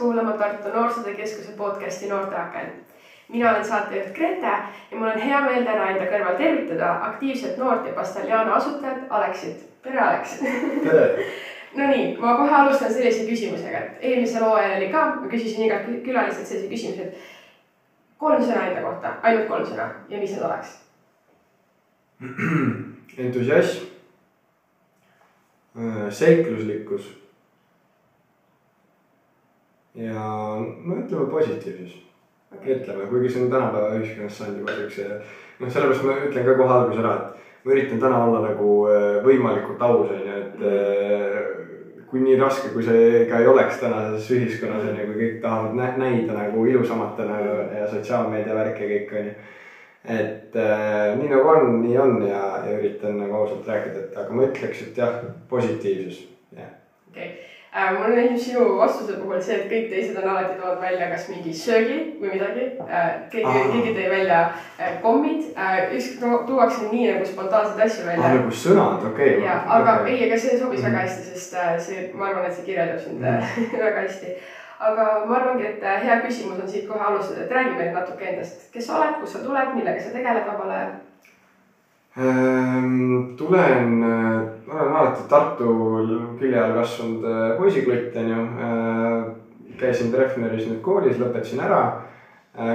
kuulama Tartu Noorsootöö Keskuse podcasti Noorteaken. mina olen saatejuht Grete ja mul on hea meel täna enda kõrval tervitada aktiivset noort ja Pastaljana asutajat Aleksit. tere, Aleks! tere! Nonii, ma kohe alustan sellise küsimusega, et eelmisel hooajal oli ka, ma küsisin igalt külaliselt sellise küsimuse, et kolm sõna enda kohta, ainult kolm sõna ja mis need oleks? entusiasm, seikluslikkus ja no ütleme positiivsus ütleme, kuigi see on tänapäeva ühiskonnas saanud juba siukse, noh, sellepärast ma ütlen ka kohe alguses ära, et ma üritan täna olla nagu äh, võimalikult aus, on ju, et äh, kui nii raske, kui see ka ei oleks tänases ühiskonnas on ju, kui kõik tahavad nä näida nagu ilusamatena ja sotsiaalmeedia värk ja kõik on ju. et äh, nii nagu on, nii on ja, ja üritan nagu ausalt rääkida, et aga ma ütleks, et jah, positiivsus, jah. okei okay äh,. mulle meeldib sinu vastuse puhul see, et kõik teised on alati toonud välja kas mingi söögi või midagi äh,. keegi, keegi tõi välja äh, kommid ükskord tuuakse nii nagu spontaanseid asju välja ah,. nagu sõnad, okei okay.. ja, aga okay. ei, aga see sobis mm -hmm. väga hästi, sest see, ma arvan, et see kirjeldab sind mm -hmm. väga hästi aga ma arvangi, et hea küsimus on siit kohe alustada, et räägi meile natuke endast, kes sa oled, kust sa tuled, millega sa tegeled vabal ajal tulen, äh, olen alati Tartu külje all kasvanud äh, poisiklutt, onju. Äh, käisin Treffneris nüüd koolis, lõpetasin ära.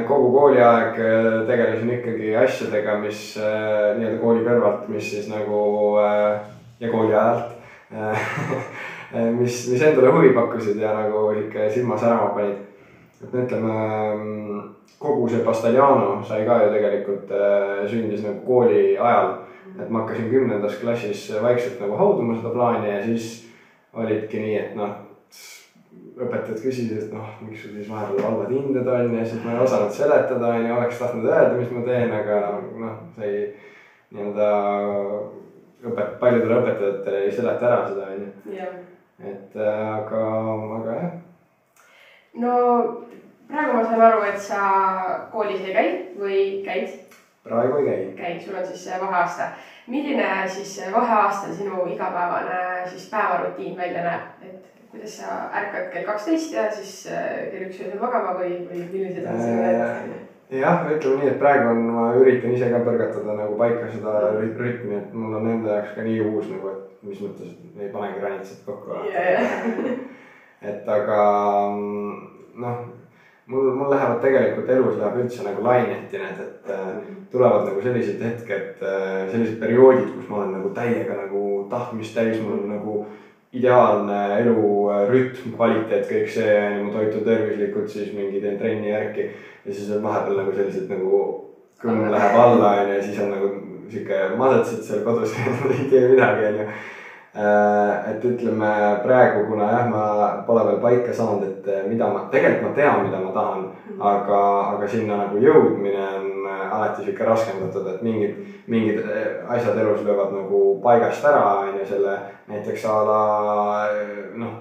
kogu kooliaeg tegelesin ikkagi asjadega, mis nii-öelda kooli kõrvalt, mis siis nagu ja kooli ajalt mis, mis endale huvi pakkusid ja nagu sihuke silma särama panid. Et ütleme kogu see Pastagliano sai ka ju tegelikult äh, sündis nagu kooli ajal. et ma hakkasin kümnendas klassis vaikselt nagu hauduma seda plaani ja siis olidki nii, et noh, õpetajad küsisid, et noh, miks sul siis vahepeal halvad hinded on ja siis ma ei osanud seletada, on ju, oleks tahtnud öelda, mis ma teen, aga noh, see ei nii-öelda õpet-, paljudele õpetajatele ei seleta ära seda, on ju. et äh, aga, aga jah. no praegu ma saan aru, et sa koolis ei käi või käid? praegu ei käi. käid, sul on siis vaheaasta. milline siis vaheaastal sinu igapäevane siis päevarutiin välja näeb, et kuidas sa ärkad kell kaksteist ja siis äh, kell üks öösel magama või, või millised on sinu need? Äh, jah, ütleme nii, et praegu on, ma üritan ise ka põrgatada nagu paika seda rütmi, et mul on enda jaoks ka nii uus nagu, et mis mõttes, et ei panegi granitsit kokku yeah.. et aga noh mul, mul lähevad tegelikult elus läheb üldse nagu laineti need, et äh, tulevad nagu sellised hetked äh,, sellised perioodid, kus ma olen nagu täiega nagu tahtmist täis, mul on nagu ideaalne elurütm, kvaliteet, kõik see, ma toitun tervislikult, siis mingi teen trenni järgi. ja siis on vahepeal nagu sellised nagu kõmm läheb alla onju ja siis on nagu sihuke madetsed seal kodus ei tee midagi onju Äh, et ütleme praegu, kuna jah, ma pole veel paika saanud, et äh, mida ma, tegelikult ma tean, mida ma tahan mm, -hmm. aga, aga sinna nagu jõudmine on äh, alati sihuke raskendatud, et mingid, mingid asjad elus löövad nagu paigast ära, on ju, selle näiteks a la noh,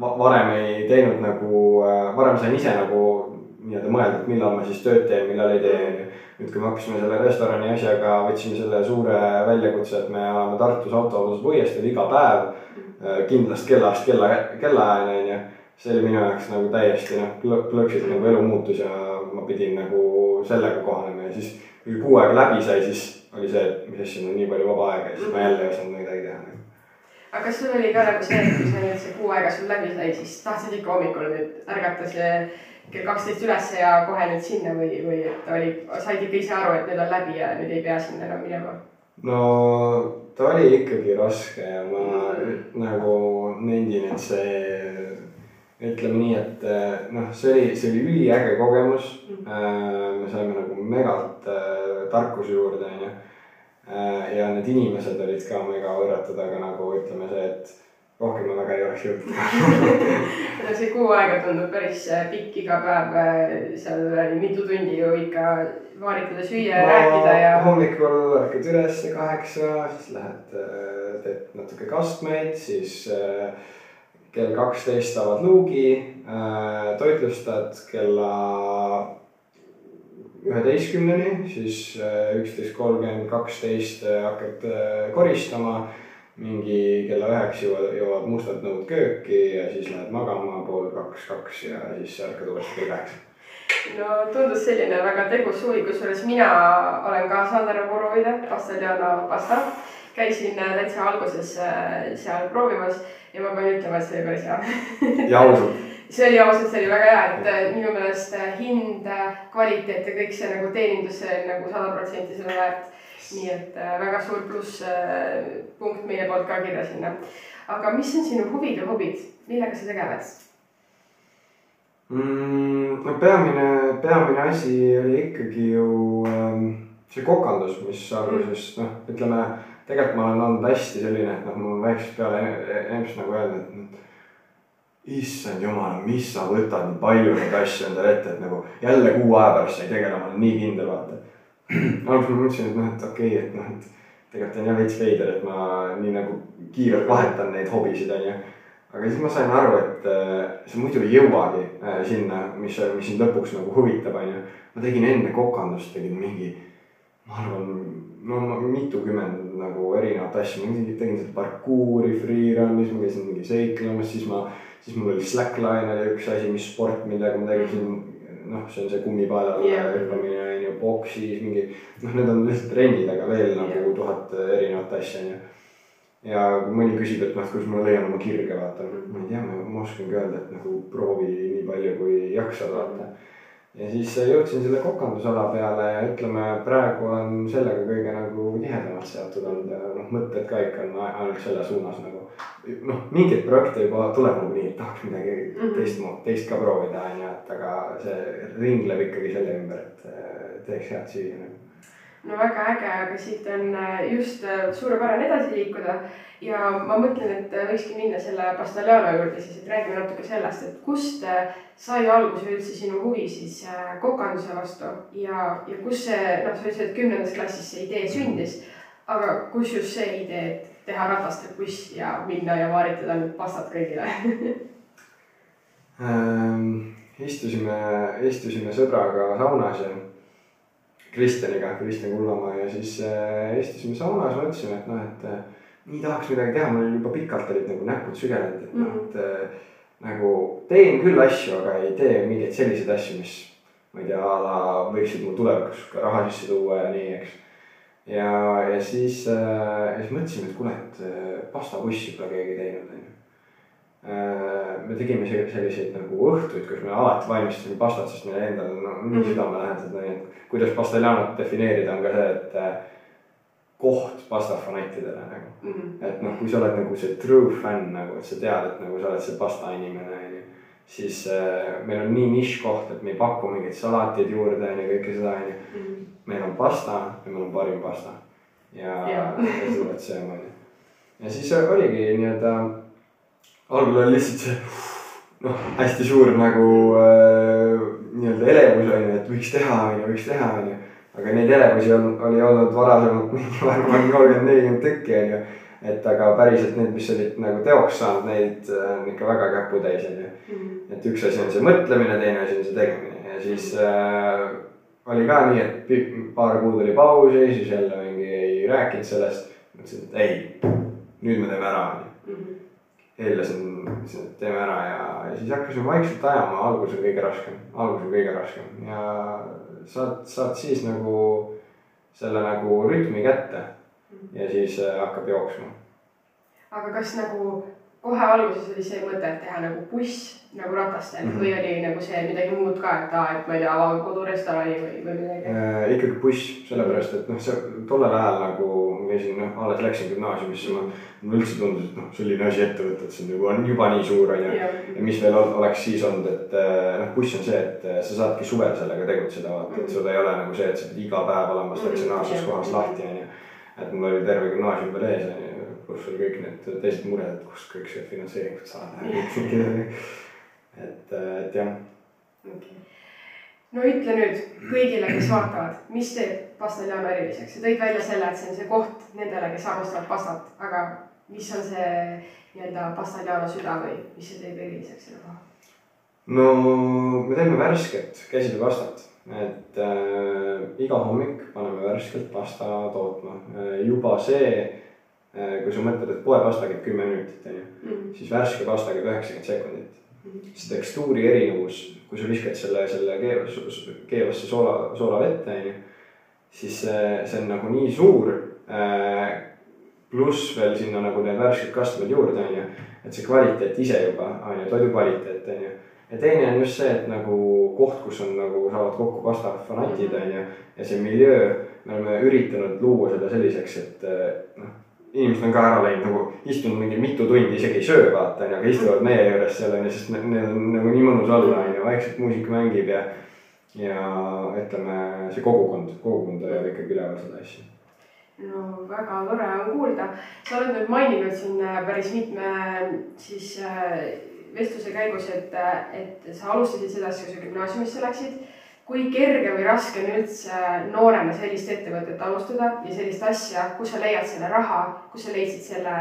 varem ei teinud nagu, varem sain ise nagu nii-öelda mõelda, et millal ma siis tööd teen, millal ei tee, on ju nüüd, kui me hakkasime selle restorani asjaga, võtsime selle suure väljakutse, et me oleme Tartus autoautos puiesteel iga päev äh, kindlast kellast kella, kellaajani onju. see oli minu jaoks nagu täiesti noh, plõksis nagu elu muutus ja ma pidin nagu sellega kohanema ja siis kui kuu aega läbi sai, siis oli see, et mis asja, mul on nii palju vaba aega ja siis ma jälle ei osanud midagi teha nagu. aga kas sul oli ka nagu see, et kui sa nüüd see kuu aega sul läbi sai, siis tahtsid ikka hommikul nüüd ärgata see kell kaksteist ülesse ja kohe nüüd sinna või, või et oli, said ikka ise aru, et nüüd on läbi ja nüüd ei pea sinna enam minema? no ta oli ikkagi raske ja ma mm. nagu nendin, et see ütleme nii, et noh, see oli, see oli üliäge kogemus mm.. me saime nagu megalt äh, tarkuse juurde, onju. Äh, ja need inimesed olid ka mega võrratud, aga nagu ütleme see, et rohkem ma väga ei oleks jõudnud see kuu aega tundub päris äh, pikk, iga päev äh, seal mitu tundi ju ikka vaaritada, süüa ja no, rääkida ja. hommikul ärkad üles kaheksa, siis lähed, äh, teed natuke kastmeid, siis kell kaksteist avad luugi, toitlustad kella üheteistkümneni, siis üksteist kolmkümmend, kaksteist hakkad koristama mingi kella üheks jõuavad, jõuavad mustad nõud kööki ja siis lähed magama pool kaks, kaks ja siis ärkad uuesti kell üheksa. no tundus selline väga tegus suvi, kusjuures mina olen ka saanud ära proovida Pastagliano pasta. käisin äh, täitsa alguses äh, seal proovimas ja ma pean ütlema, et see oli päris hea ja ausalt see oli ausalt, see oli väga hea, et äh, minu meelest hind, kvaliteet ja kõik see nagu teenindus, see nagu sada protsenti selle väärt nii et äh, väga suur plusspunkt äh, meie poolt ka kirja sinna. aga mis on sinu huvid ja hobid, millega sa tegeled mm,? no peamine, peamine asi oli ikkagi ju ähm, see kokandus, mis alguses mm. noh, ütleme tegelikult ma olen olnud hästi selline, et noh, on väiksest peale emps nagu öelnud, et noh, issand jumal, mis sa võtad nii palju neid asju endale ette, et nagu jälle kuu aja pärast sa ei tegele, ma olen nii kindel, vaata alguses ma mõtlesin, et noh, et okei okay,, et noh, et tegelikult on jah veits veider, et ma nii nagu kiirelt vahetan neid hobisid, onju. aga siis ma sain aru, et äh, sa muidu ei jõuagi äh, sinna, mis, mis sind lõpuks nagu huvitab, onju. ma tegin enne kokandust, tegin mingi, ma arvan, no mitukümmend nagu erinevat asja, ma tegin seda parkuuri, freerun'is, ma käisin mingi seiklemas, siis ma, siis mul oli slackline oli üks asi, mis sport, millega ma tegelesin noh, see on see kummipaelale yeah. hüppamine on ju, boksis mingi, noh, need on lihtsalt trennid, aga veel yeah. nagu tuhat erinevat asja on ju. ja kui mõni küsib, et noh, kuidas ma leian oma kirge, vaata, ma ei tea, ma oskangi öelda, et nagu proovi nii palju, kui jaksad, vaata ja siis jõudsin selle kokandusala peale ja ütleme, praegu on sellega kõige nagu tihedamalt seotud olnud ja noh, mõtted ka ikka on ainult selle suunas nagu. noh, mingeid projekte juba tuleb nagu nii, et tahaks midagi mm -hmm. teistmoodi, teist ka proovida, on ju, et aga see ringleb ikkagi selle ümber, et teeks head süüa nagu. No väga äge, aga siit on äh, just äh, suurepärane edasi liikuda. Ja ma mõtlen, et äh, võikski minna selle Pastagliano juurde siis, et räägime natuke sellest, et kust sai alguse üldse sinu huvi siis kokanduse vastu? Ja, ja kus see, noh, sa ütlesid, et kümnendas klassis see idee sündis, aga kus just see idee, et teha rataste buss ja minna ja vaaritada nüüd pastat kõigile? Ähm,? istusime, istusime sõbraga saunas ja Kristjaniga, Kristjan Kullamaa ja siis äh, istusime saunas, mõtlesime, et noh, et äh, nii tahaks midagi teha, mul juba pikalt olid nagu näpud sügelenud, et noh, et äh, nagu teen küll asju, aga ei tee mingeid selliseid asju, mis ma ei tea, a la võiksid mul tulevikus ka raha sisse tuua ja nii, eks. ja, ja siis äh,, siis mõtlesime, et kuule, et pastabussi pole keegi teinud, onju me tegime selliseid nagu õhtuid, kus me alati valmistasime pastat, sest meile endale no, nii mhm. südamelähedased, nii et kuidas Pastellanot defineerida, on ka see, et äh, koht pasta fanattidele nagu mm. -hmm. et noh, kui sa oled nagu see true fänn nagu, et sa tead, et nagu sa oled see pasta inimene onju. siis äh, meil on nii nišš-koht, et me ei paku mingeid salateid juurde onju, kõike seda onju mm. -hmm. meil on pasta ja meil on parim pasta. ja, ja sa pead sööma onju. ja siis oligi nii-öelda, algul oli lihtsalt see noh, hästi suur nagu äh, nii-öelda elevus on ju, et võiks teha, on ju, võiks teha, on ju. aga neid elevusi on, oli olnud varasemalt mingi, ma arvan, kolmkümmend, nelikümmend tükki, on ju. et aga päriselt need, mis olid nagu teoks saanud, neid äh, on ikka väga käputäis, on ju. Mhm. et üks asi on see mõtlemine, teine asi on see tegemine ja siis äh, oli ka nii, et paar kuud oli pausi, siis jälle mingi ei rääkinud sellest. mõtlesin, et ei, nüüd me teeme ära, on ju. Mhm. eeldasin mõtlesin, et teeme ära ja, ja siis hakkasime vaikselt ajama, algus on kõige raskem, algus on kõige raskem ja saad, saad siis nagu selle nagu rütmi kätte ja siis äh, hakkab jooksma. aga kas nagu kohe alguses oli see mõte, et teha nagu buss nagu ratastel mm -hmm. või oli nagu see midagi muud ka, et aa, et ma ei tea, avame kodurestorani või, või midagi äh,? ikkagi buss, sellepärast et noh, see tollel ajal nagu ma käisin, noh, alles läksin gümnaasiumisse, ma, mulle üldse tundus, et noh, selline asi ette võtta, et see on juba, on juba nii suur on ju. ja mis veel oleks siis olnud, et äh, noh, buss on see, et äh, sa saadki suvel sellega tegutseda, vaata, et sul ei ole nagu see, et sa pead iga päev olema statsionaarses mhm. kohas lahti on ju. et mul oli terve gümnaasium veel ees on ju kus sul kõik need teised mured, et kust kõik see finantseeringut saada et, et jah. Okay.. no ütle nüüd kõigile, kes vaatavad, mis teeb Pastagliano eriliseks, sa tõid välja selle, et see on see koht nendele, kes armastavad pastat, aga mis on see nii-öelda Pastagliano süda või mis see teeb eriliseks selle koha? no me teeme värsket käsitööpastat, et äh, iga hommik paneme värskelt pasta tootma äh,. juba see kui sa mõtled, et poepasta käib kümme minutit, on ju, Mhm. siis värske pasta käib üheksakümmend sekundit. see tekstuuri erinevus, kui sa viskad selle, selle keevasse, keevasse soola, soolavette, on ju, siis see, see on nagu nii suur äh, pluss veel sinna nagu need värsked kastmed juurde, on ju. et see kvaliteet ise juba, on ju, toidu kvaliteet, on ju. ja teine on just see, et nagu koht, kus on nagu saavad kokku pastafanatid, on ju. ja see miljöö, me oleme üritanud luua seda selliseks, et noh, inimesed on ka ära läinud nagu istunud mingi mitu tundi, isegi ei söö, vaata on ju, aga istuvad meie juures seal on ju, sest neil on nagu nii mõnus olla, on ju, vaikselt muusika mängib ja. ja ütleme, see kogukond, kogukond hoiab ikkagi üleval seda asja no väga tore on kuulda. sa oled nüüd maininud siin äh, päris mitme siis äh, vestluse käigus, et, äh, et sa alustasid seda asja, kui sa gümnaasiumisse läksid. kui kerge või raske on üldse noorena sellist ettevõtet alustada ja sellist asja, kus sa leiad selle raha, kus sa leidsid selle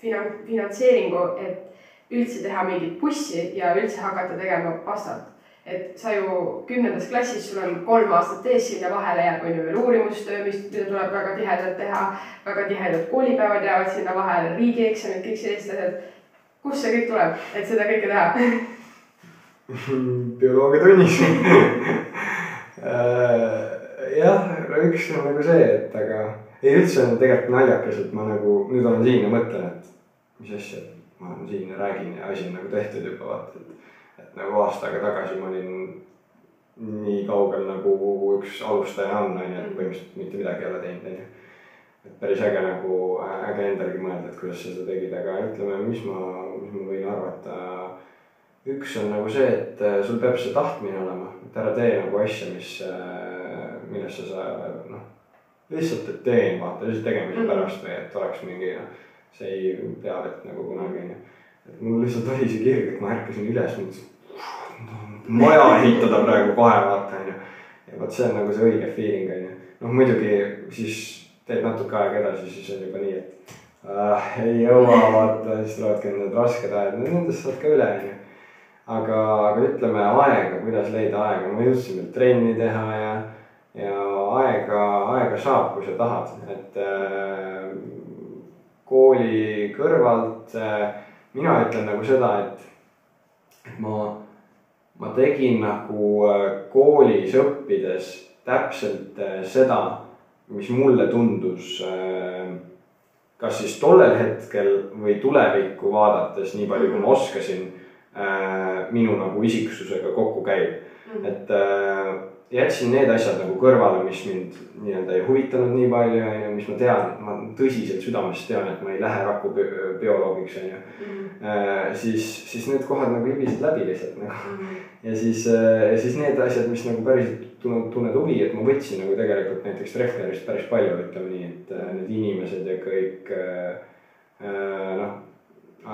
finan-, finantseeringu, et üldse teha mingit bussi ja üldse hakata tegema pastat et sa ju kümnendas klassis, sul on kolm aastat ees, sinna vahele jääb on ju veel uurimustöö, mis, tuleb väga tihedalt teha. väga tihedad koolipäevad jäävad sinna vahele, riigieksamid, kõik sellised asjad. kust see kõik tuleb, et seda kõike teha bioloogiatunnis jah, üks on nagu see, et aga ei üldse on tegelikult naljakas, et ma nagu nüüd olen siin ja mõtlen, et mis asja, ma olen siin ja räägin ja asi on nagu tehtud juba vaata, et. Nagu aasta aega tagasi ma olin nii kaugel nagu üks alustaja on, on ju, et põhimõtteliselt mitte midagi ei ole teinud, on ju. et päris äge nagu, äge endalgi mõelda, et kuidas sa seda tegid, aga ütleme, mis ma, mis ma võin arvata üks on nagu see, et sul peab see tahtmine olema, et ära tee nagu asja, mis, millesse sa noh, lihtsalt, et teen, vaata lihtsalt tegemise Mhm. pärast või et oleks mingi noh, see ei pea vett nagu kunagi onju. et mul lihtsalt oli see kirg, et ma ärkasin üles, mõtlesin, maja ehitada praegu kohe vaata onju. ja vot see on nagu see õige feeling onju, noh muidugi siis teed natuke aega edasi, siis on juba nii, et äh, ei jõua vaata, siis tulevadki need rasked ajad, nendest saad ka üle onju. Aga, aga ütleme aega, kuidas leida aega, ma jõudsin veel trenni teha ja, ja aega, aega saab, kui sa tahad, et äh, kooli kõrvalt äh, mina ütlen nagu seda, et ma, ma tegin nagu äh, koolis õppides täpselt äh, seda, mis mulle tundus äh, kas siis tollel hetkel või tulevikku vaadates, nii palju kui ma oskasin äh, minu nagu isiksusega kokku käib Mhm. et jätsin need asjad nagu kõrvale, mis mind nii-öelda ei huvitanud nii palju, on ju, mis ma tean, ma tõsiselt südamest tean, et ma ei lähe raku bioloogiks, on ju. Mhm. siis, siis need kohad nagu libisesid läbi lihtsalt nagu. ja siis, ja siis need asjad, mis nagu päriselt tunned, tunned huvi, et ma võtsin nagu tegelikult näiteks Treffnerist päris palju, ütleme nii, et äh, need inimesed ja kõik äh, äh, noh,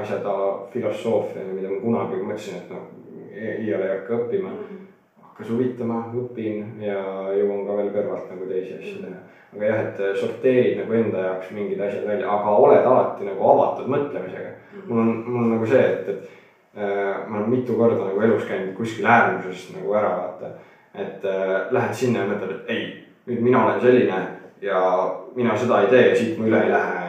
asjad filosoofia, mida ma kunagi mõtlesin, et noh, iial ei hakka õppima hakkas huvitama, õpin ja jõuan ka veel kõrvalt nagu teisi asju teha. aga jah, et sorteerid nagu enda jaoks mingid asjad välja, aga oled alati nagu avatud mõtlemisega. mul on, mul on nagu see, et, et äh, ma olen mitu korda nagu elus käinud kuskil äärmuses nagu ära vaata. et äh, lähed sinna ja mõtled, et ei, nüüd mina olen selline ja mina seda ei tee ja siit ma üle ei lähe,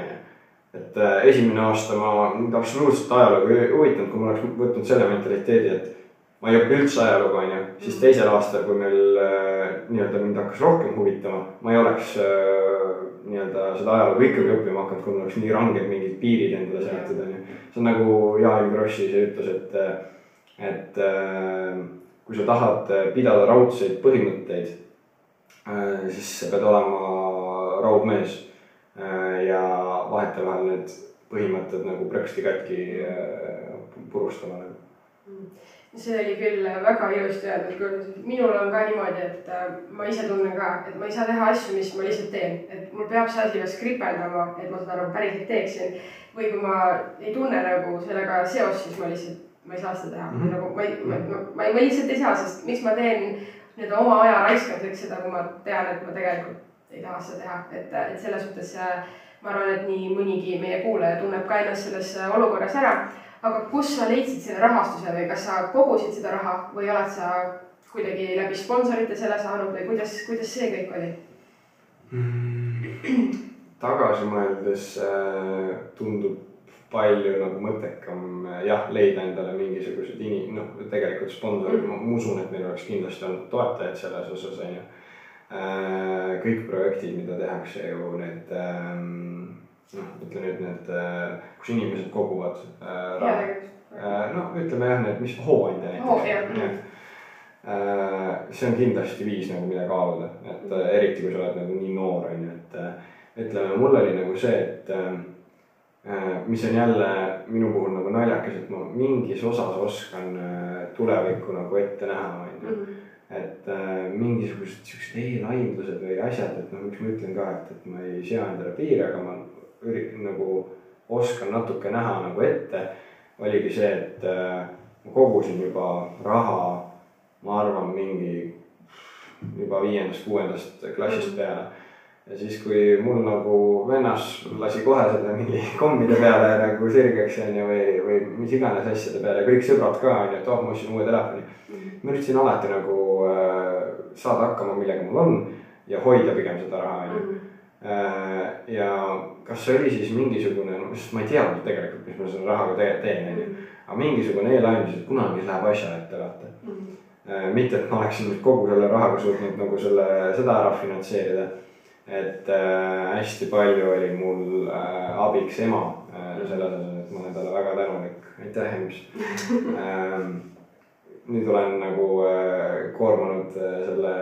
et äh, esimene aasta ma mind absoluutselt ajalugu ei huvitanud, kui ma oleks võtnud selle mentaliteedi, et ma ei õpi üldse ajalugu, onju, siis teisel aastal, kui meil äh, nii-öelda mind hakkas rohkem huvitama, ma ei oleks äh, nii-öelda seda ajalugu ikkagi õppima hakanud, kui mul oleks nii ranged mingid piirid endale seatud, onju. see on nagu Jaan Grossi see ütlus, et, et äh, kui sa tahad pidada raudseid põhimõtteid siis sa pead olema raudmees ja vahetevahel need põhimõtted nagu prõksti katki purustama nagu see oli küll väga ilusti öeldud küll, minul on ka niimoodi, et äh, ma ise tunnen ka, et ma ei saa teha asju, mis ma lihtsalt teen, et mul peab see asi kas kripeldama, et ma seda nagu päriselt teeksin. või kui ma ei tunne nagu sellega seost, siis ma lihtsalt, ma ei saa seda teha mm, -hmm. nagu ma ei, ma, ma, ma, ma lihtsalt ei saa, sest miks ma teen nii-öelda oma aja raiskamiseks seda, kui ma tean, et ma tegelikult ei taha seda teha, et, et selles suhtes ma arvan, et nii mõnigi meie kuulaja tunneb ka ennast selles olukorras ära aga kus sa leidsid selle rahastuse või kas sa kogusid seda raha või oled sa kuidagi läbi sponsorite selle saanud või kuidas, kuidas see kõik oli mm,? tagasi mõeldes äh, tundub palju nagu mõttekam äh, jah, leida endale mingisugused ini-, noh, tegelikult sponsorid, ma usun, et meil oleks kindlasti olnud toetajaid selles osas, on ju. kõik projektid, mida tehakse ju need ähm, noh, ütle nüüd need, kus inimesed koguvad raha. no ütleme jah, need, mis hooandja näiteks Äh, see on kindlasti viis nagu, mida kaaluda, et äh, eriti kui sa oled nagu nii noor, on ju, et äh, ütleme, mul oli nagu see, et mis on jälle minu puhul nagu naljakas, et ma mingis osas oskan tulevikku nagu ette näha, on ju. Mhm. et mingisugused siuksed eelaimdused või asjad, et noh, miks ma ütlen ka, et, et ma ei sea endale piire, aga ma nagu, oskan natuke näha nagu ette. oligi see, et ma kogusin juba raha ma arvan, mingi juba viiendast-kuuendast klassist mm. peale. ja siis, kui mul nagu vennas lasi kohe selle mingi kommide peale nagu sirgeks onju või, või mis iganes asjade peale, kõik sõbrad ka onju, et oh, ma ostsin uue telefoni mm.. ma üritasin alati nagu äh, saada hakkama, millega mul on ja hoida pigem seda raha onju mm. äh,. Ja kas see oli siis mingisugune, no sest ma ei teadnud tegelikult, mis ma selle rahaga tegelikult teen onju. Mm. aga mingisugune eelaimus, et kunagi läheb asja ette vaata mm Äh, mitte, et ma oleksin nüüd kogu selle rahaga suutnud nagu selle, seda ära finantseerida. et äh, hästi palju oli mul äh, abiks ema äh, selles osas, et ma olen talle väga tänulik, aitäh Ems ähm, nüüd olen nagu äh, koormanud äh, selle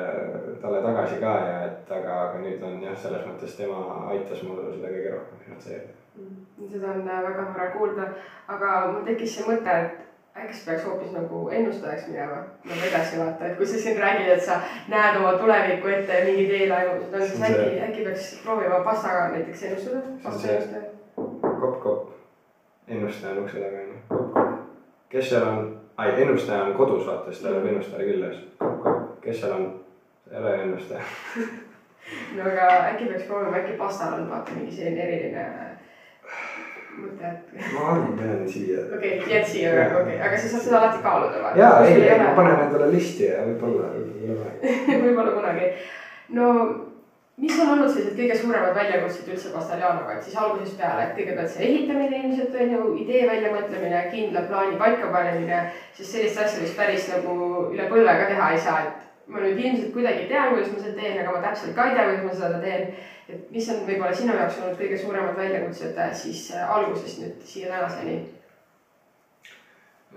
talle tagasi ka ja et aga, aga nüüd on jah, selles mõttes tema aitas mul seda kõige rohkem finantseerida. Mm, seda on äh, väga tore kuulda, aga mul tekkis see mõte, et äkki sa peaks hoopis nagu ennustajaks minema. Nagu edasi vaata, et kui sa siin räägid, et sa näed oma tulevikku ette ja mingid eelaemused on, siis äkki, äkki peaks proovima pastaga näiteks ennustada, pasta ennustaja. kopp, kopp, ennustaja on ukse taga onju, kopp, kopp. kes seal on, ai ennustaja on kodus vaata, siis ta mm. külla siis, kopp, kopp, kes seal on, ei ole ennustaja no aga äkki peaks proovima, äkki pastal on vaata mingi selline eriline mõte, et. ma arvan, ma jään siia. okei okay,, jääd siia, okei okay., aga sa saad seda alati kaaluda vaata. ja, ei, ei, ma panen endale listi ja võib-olla, võib-olla võib-olla kunagi. no mis on olnud sellised kõige suuremad väljakutsed üldse Pastaljanoga, et siis algusest peale, et kõigepealt see ehitamine ilmselt on ju, idee väljamõtlemine, kindla plaani paikapanemine, sest sellist asja vist päris nagu üle põlve ka teha ei saa, et ma nüüd ilmselt kuidagi tean, kuidas ma seda teen, aga ma täpselt ka ei tea, kuidas ma seda teen. et mis on võib-olla sinu jaoks olnud kõige suuremad väljakutsed äh, siis äh, algusest nüüd siia tänaseni?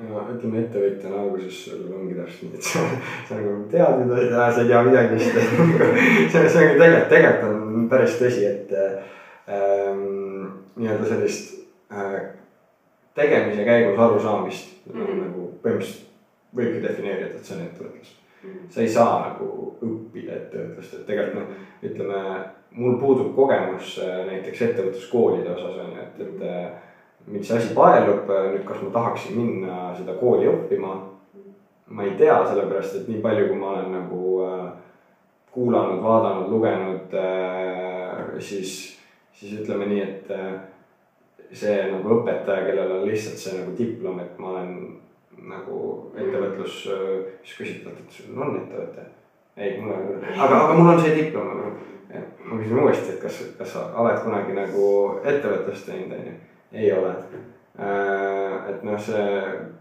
No ütleme ettevõtjana alguses sul ongi täpselt nii, et sa, sa nagu tead mida ei tea, sa ei tea midagi vist see, see ongi tegelikult, tegelikult on päris tõsi, et ähm, nii-öelda sellist äh, tegemise käigus arusaamist mm -hmm. nagu põhimõtteliselt võibki defineerida, et see on ettevõtlus sa ei saa nagu õppida ettevõtlust, et tegelikult noh, ütleme mul puudub kogemus äh, näiteks ettevõtluskoolide osas on ju, et, et äh, mind see asi paelub, nüüd kas ma tahaksin minna seda kooli õppima. ma ei tea, sellepärast et nii palju, kui ma olen nagu äh, kuulanud, vaadanud, lugenud äh,, siis, siis ütleme nii, et äh, see nagu õpetaja, kellel on lihtsalt see nagu diplom, et ma olen nagu ettevõtlus, siis küsiti, et sul on ettevõte? ei, mul ole, aga, aga mul on see diplom ma küsin uuesti, et kas, kas sa oled kunagi nagu ettevõtlust teinud, on ju? Ei ole. Äh, et noh, see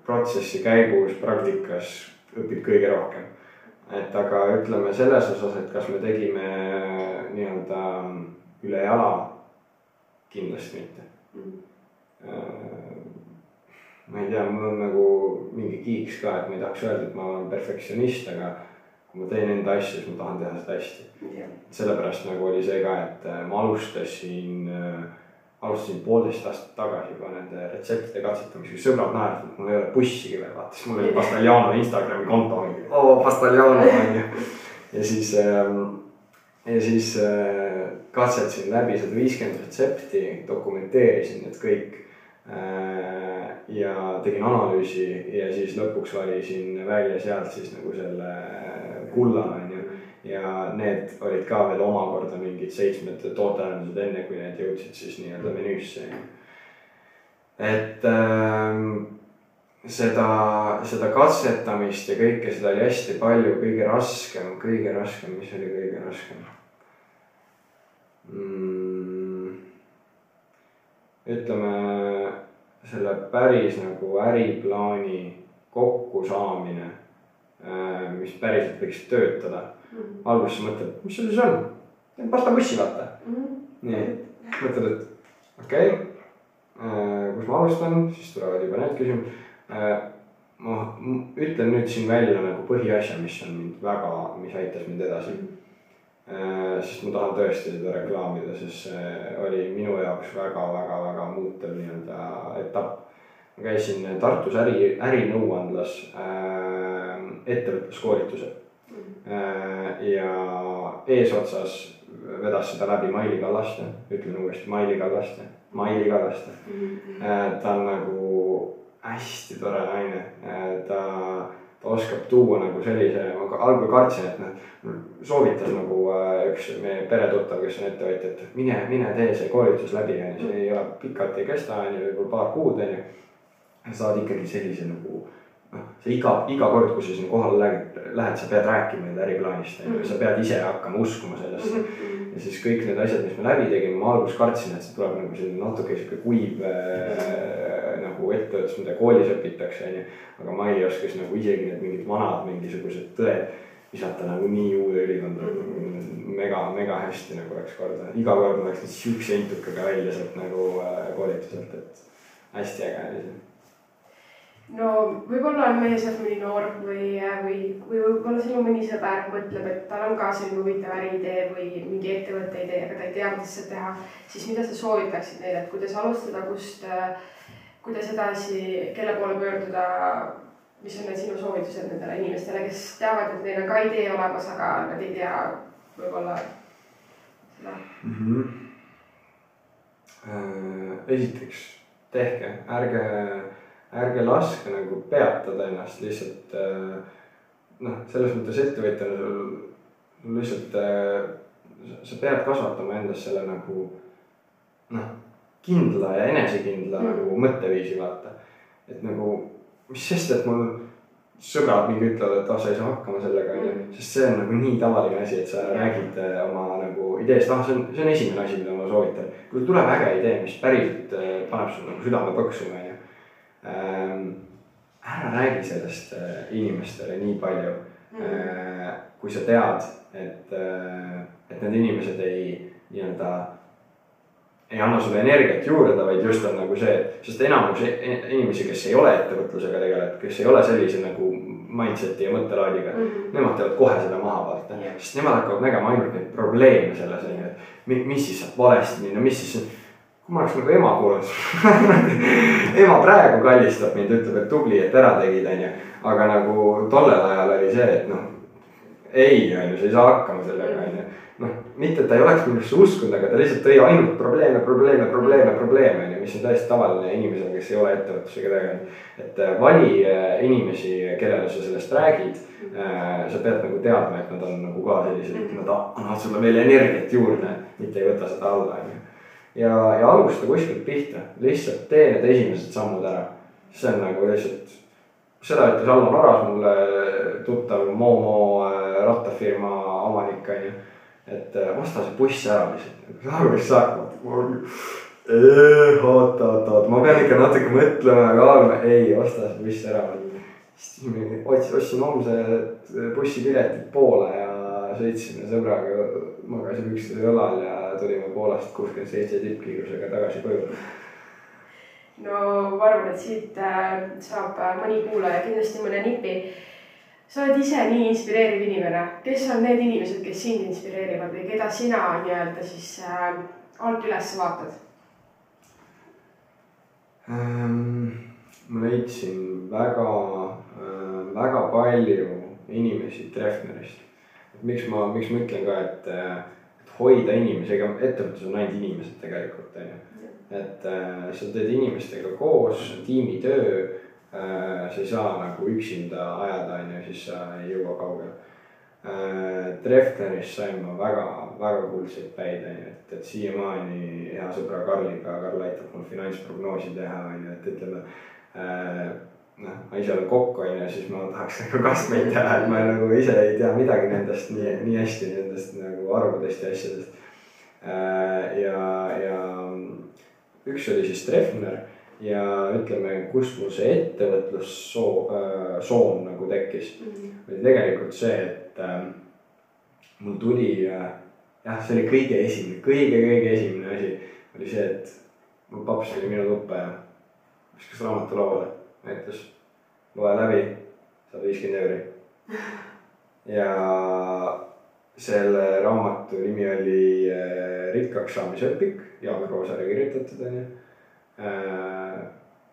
protsessi käigus, praktikas õpib kõige rohkem. et aga ütleme selles osas, et kas me tegime nii-öelda üle jala, kindlasti mitte mm. -hmm ma ei tea, mul on nagu mingi kiiks ka, et ma ei tahaks öelda, et ma olen perfektsionist, aga kui ma teen enda asju, siis ma tahan teha seda hästi yeah.. sellepärast nagu oli see ka, et äh, ma alustasin äh,, alustasin poolteist aastat tagasi juba nende retseptide katsetamisega, sõbrad naersid, et mul ei ole bussigi veel, vaata, siis mul oli Pastagliano Instagrami konto, oo Pastagliano on ju. ja siis ähm,, ja siis äh, katsetasin läbi sada viiskümmend retsepti, dokumenteerisin need kõik Äh, ja tegin analüüsi ja siis lõpuks valisin välja sealt siis nagu selle kulla onju. Ja need olid ka veel omakorda mingid seitsmed tootearendused, enne kui need jõudsid siis nii-öelda menüüsse. et ähm, seda, seda katsetamist ja kõike seda oli hästi palju, kõige raskem, kõige raskem, mis oli kõige raskem mm.? ütleme selle päris nagu äriplaani kokkusaamine, mis päriselt võiks töötada. Alguses mõtled, mis see siis on, teen pastabussi vaata mm. nii, mõtled, et okei okay,, kus ma alustan, siis tulevad juba need küsimused ma ütlen nüüd siin välja nagu põhiasja, mis on mind väga, mis aitas mind edasi mm. Äh, sest ma tahan tõesti seda reklaamida, sest see oli minu jaoks väga-väga-väga muutev nii-öelda etapp. ma käisin Tartus äri, ärinõuandlas äh, ettevõtluskoolitusel äh,. Ja eesotsas vedas seda läbi Maili Kallaste, ütlen uuesti Maili Kallaste, Maili Kallaste. Äh,. ta on nagu hästi tore naine. Äh,, ta ta oskab tuua nagu sellise, ma algul kartsin, et noh, soovitas nagu äh, üks meie peretuttav, kes on ettevõtja, et mine, mine tee see koolitus läbi, on ju, see ei ole pikalt ei kesta, on ju, võib-olla paar kuud, on ju. saad ikkagi sellise nagu sa iga, iga kord, kui sa sinna kohale lähed, lähed, sa pead rääkima enda äriplaanist, on ju, sa pead ise hakkama uskuma sellesse mm. -hmm. ja siis kõik need asjad, mis me läbi tegime, ma alguses kartsin, et see tuleb nagu selline natuke sihuke kuiv äh, nagu ettevõtlus, mida koolis õpitakse, on ju. aga Mai oskas nagu isegi need mingid vanad mingisugused tõed visata nagu nii uude ülikonda mm. -hmm. mega, mega hästi nagu läks korda, iga kord ma läksin siukse intukaga välja sealt nagu äh, koolituselt, et hästi äge oli see no võib-olla on meie seas mõni noor või, või, või võib-olla sinu mõni sõber mõtleb, et tal on ka selline huvitav äriidee või mingi ettevõtte idee, aga ta ei tea, kuidas seda teha. siis mida sa soovitaksid neile, et kuidas alustada, kust, kuidas edasi, kelle poole pöörduda? mis on need sinu soovitused nendele inimestele, kes teavad, et neil on ka idee olemas, aga nad ei tea võib-olla seda mm? -hmm. esiteks tehke, ärge ärge laske nagu peatada ennast lihtsalt äh, noh, selles mõttes ettevõtjana sul, lihtsalt, äh, sa pead kasvatama endas selle nagu noh, kindla ja enesekindla mm. nagu mõtteviisi, vaata. et nagu, mis sest, et mul sõbrad mingi ütlevad, et ah, sa ei saa hakkama sellega, onju. Mm. sest see on nagu nii tavaline asi, et sa räägid äh, oma nagu ideest, ah, see on, see on esimene asi, mida ma soovitan. kui tuleb äge idee, mis päriselt paneb sul nagu südame põksuma. Ära räägi sellest äh, inimestele nii palju mm, äh, kui sa tead, et äh,, et need inimesed ei nii-öelda ei anna sulle energiat juurde, vaid just on nagu see, sest enamus inimesi, kes ei ole ettevõtlusega tegelenud, kes ei ole sellise nagu mindset'i ja mõttelaadiga mm, -hmm. nemad teevad kohe seda maha vaata yeah., sest nemad hakkavad nägema ainult neid probleeme selles on ju, et mis siis saab valesti minna, mis siis kui ma oleks nagu ema kuulanud ema praegu kallistab mind, ütleb, et tubli, et ära tegid, onju. aga nagu tollel ajal oli see, et noh, ei, onju, sa ei saa hakkama sellega, onju. noh, mitte, et ta ei oleks minusse uskunud, aga ta lihtsalt tõi ainult probleeme, probleeme, probleeme, probleeme, onju, mis on täiesti tavaline inimesele, kes ei ole ettevõtlusega tegelenud. et äh, vali äh, inimesi, kellele sa sellest räägid. Äh, sa pead nagu teadma, et nad on nagu ka sellised, et nad annavad sulle veel energiat juurde, mitte ei võta seda alla, onju ja, ja alusta kuskilt pihta, lihtsalt tee need esimesed sammud ära. see on nagu lihtsalt, seda ütles Allan Aras mulle, tuttav Momo äh, rattafirma omanik on ju. et äh, osta see buss ära lihtsalt, saad aru, mis sa hakkad. oot, oot, oot, ma pean ikka natuke mõtlema, kaaluma, ei osta see buss ära. siis otsin, ostsin homse bussipiletid Poola ja sõitsime sõbraga, magasime üksteise õlal ja tulime Poolast kuuskümmend seitse tippkiirusega tagasi koju. no ma arvan, et siit äh, saab äh, mõni kuulaja kindlasti mõne nipi. sa oled ise nii inspireeriv inimene, kes on need inimesed, kes sind inspireerivad või keda sina nii-öelda siis äh, alt üles vaatad ähm,? ma leidsin väga äh,, väga palju inimesi Treffnerist. Miks ma, miks ma ütlen ka, et äh, hoida inimesi, ega ettevõtlus on ainult inimesed tegelikult on ju. et äh, sa teed inimestega koos, tiimitöö äh,. sa ei saa nagu üksinda ajada, on ju, siis sa ei jõua kaugele äh,. Treffneris sain ma väga, väga kuldseid päid, on ju, et, et siiamaani hea sõbra Karliga, Karl aitab mul finantsprognoosi teha, on ju, et ütleme äh, noh, ma ise olen kokk on ju, siis ma tahaks nagu kastmeid teha, et ma nagu ise ei tea midagi nendest nii, nii hästi nendest nagu arvudest ja asjadest. Äh, ja, ja üks oli siis Treffner ja ütleme, kust mul see ettevõtlussoon soon nagu tekkis mm. -hmm. oli tegelikult see, et äh, mul tuli äh, jah, see oli kõige esimene, kõige-kõige esimene asi oli see, et mu paps oli minu tuppa ja viskas raamatu lauale, näitas, loe läbi, saad viiskümmend euri. ja selle raamatu nimi oli äh, Rikkaks saamise õpik, Jaak Roosaare kirjutatud onju äh,.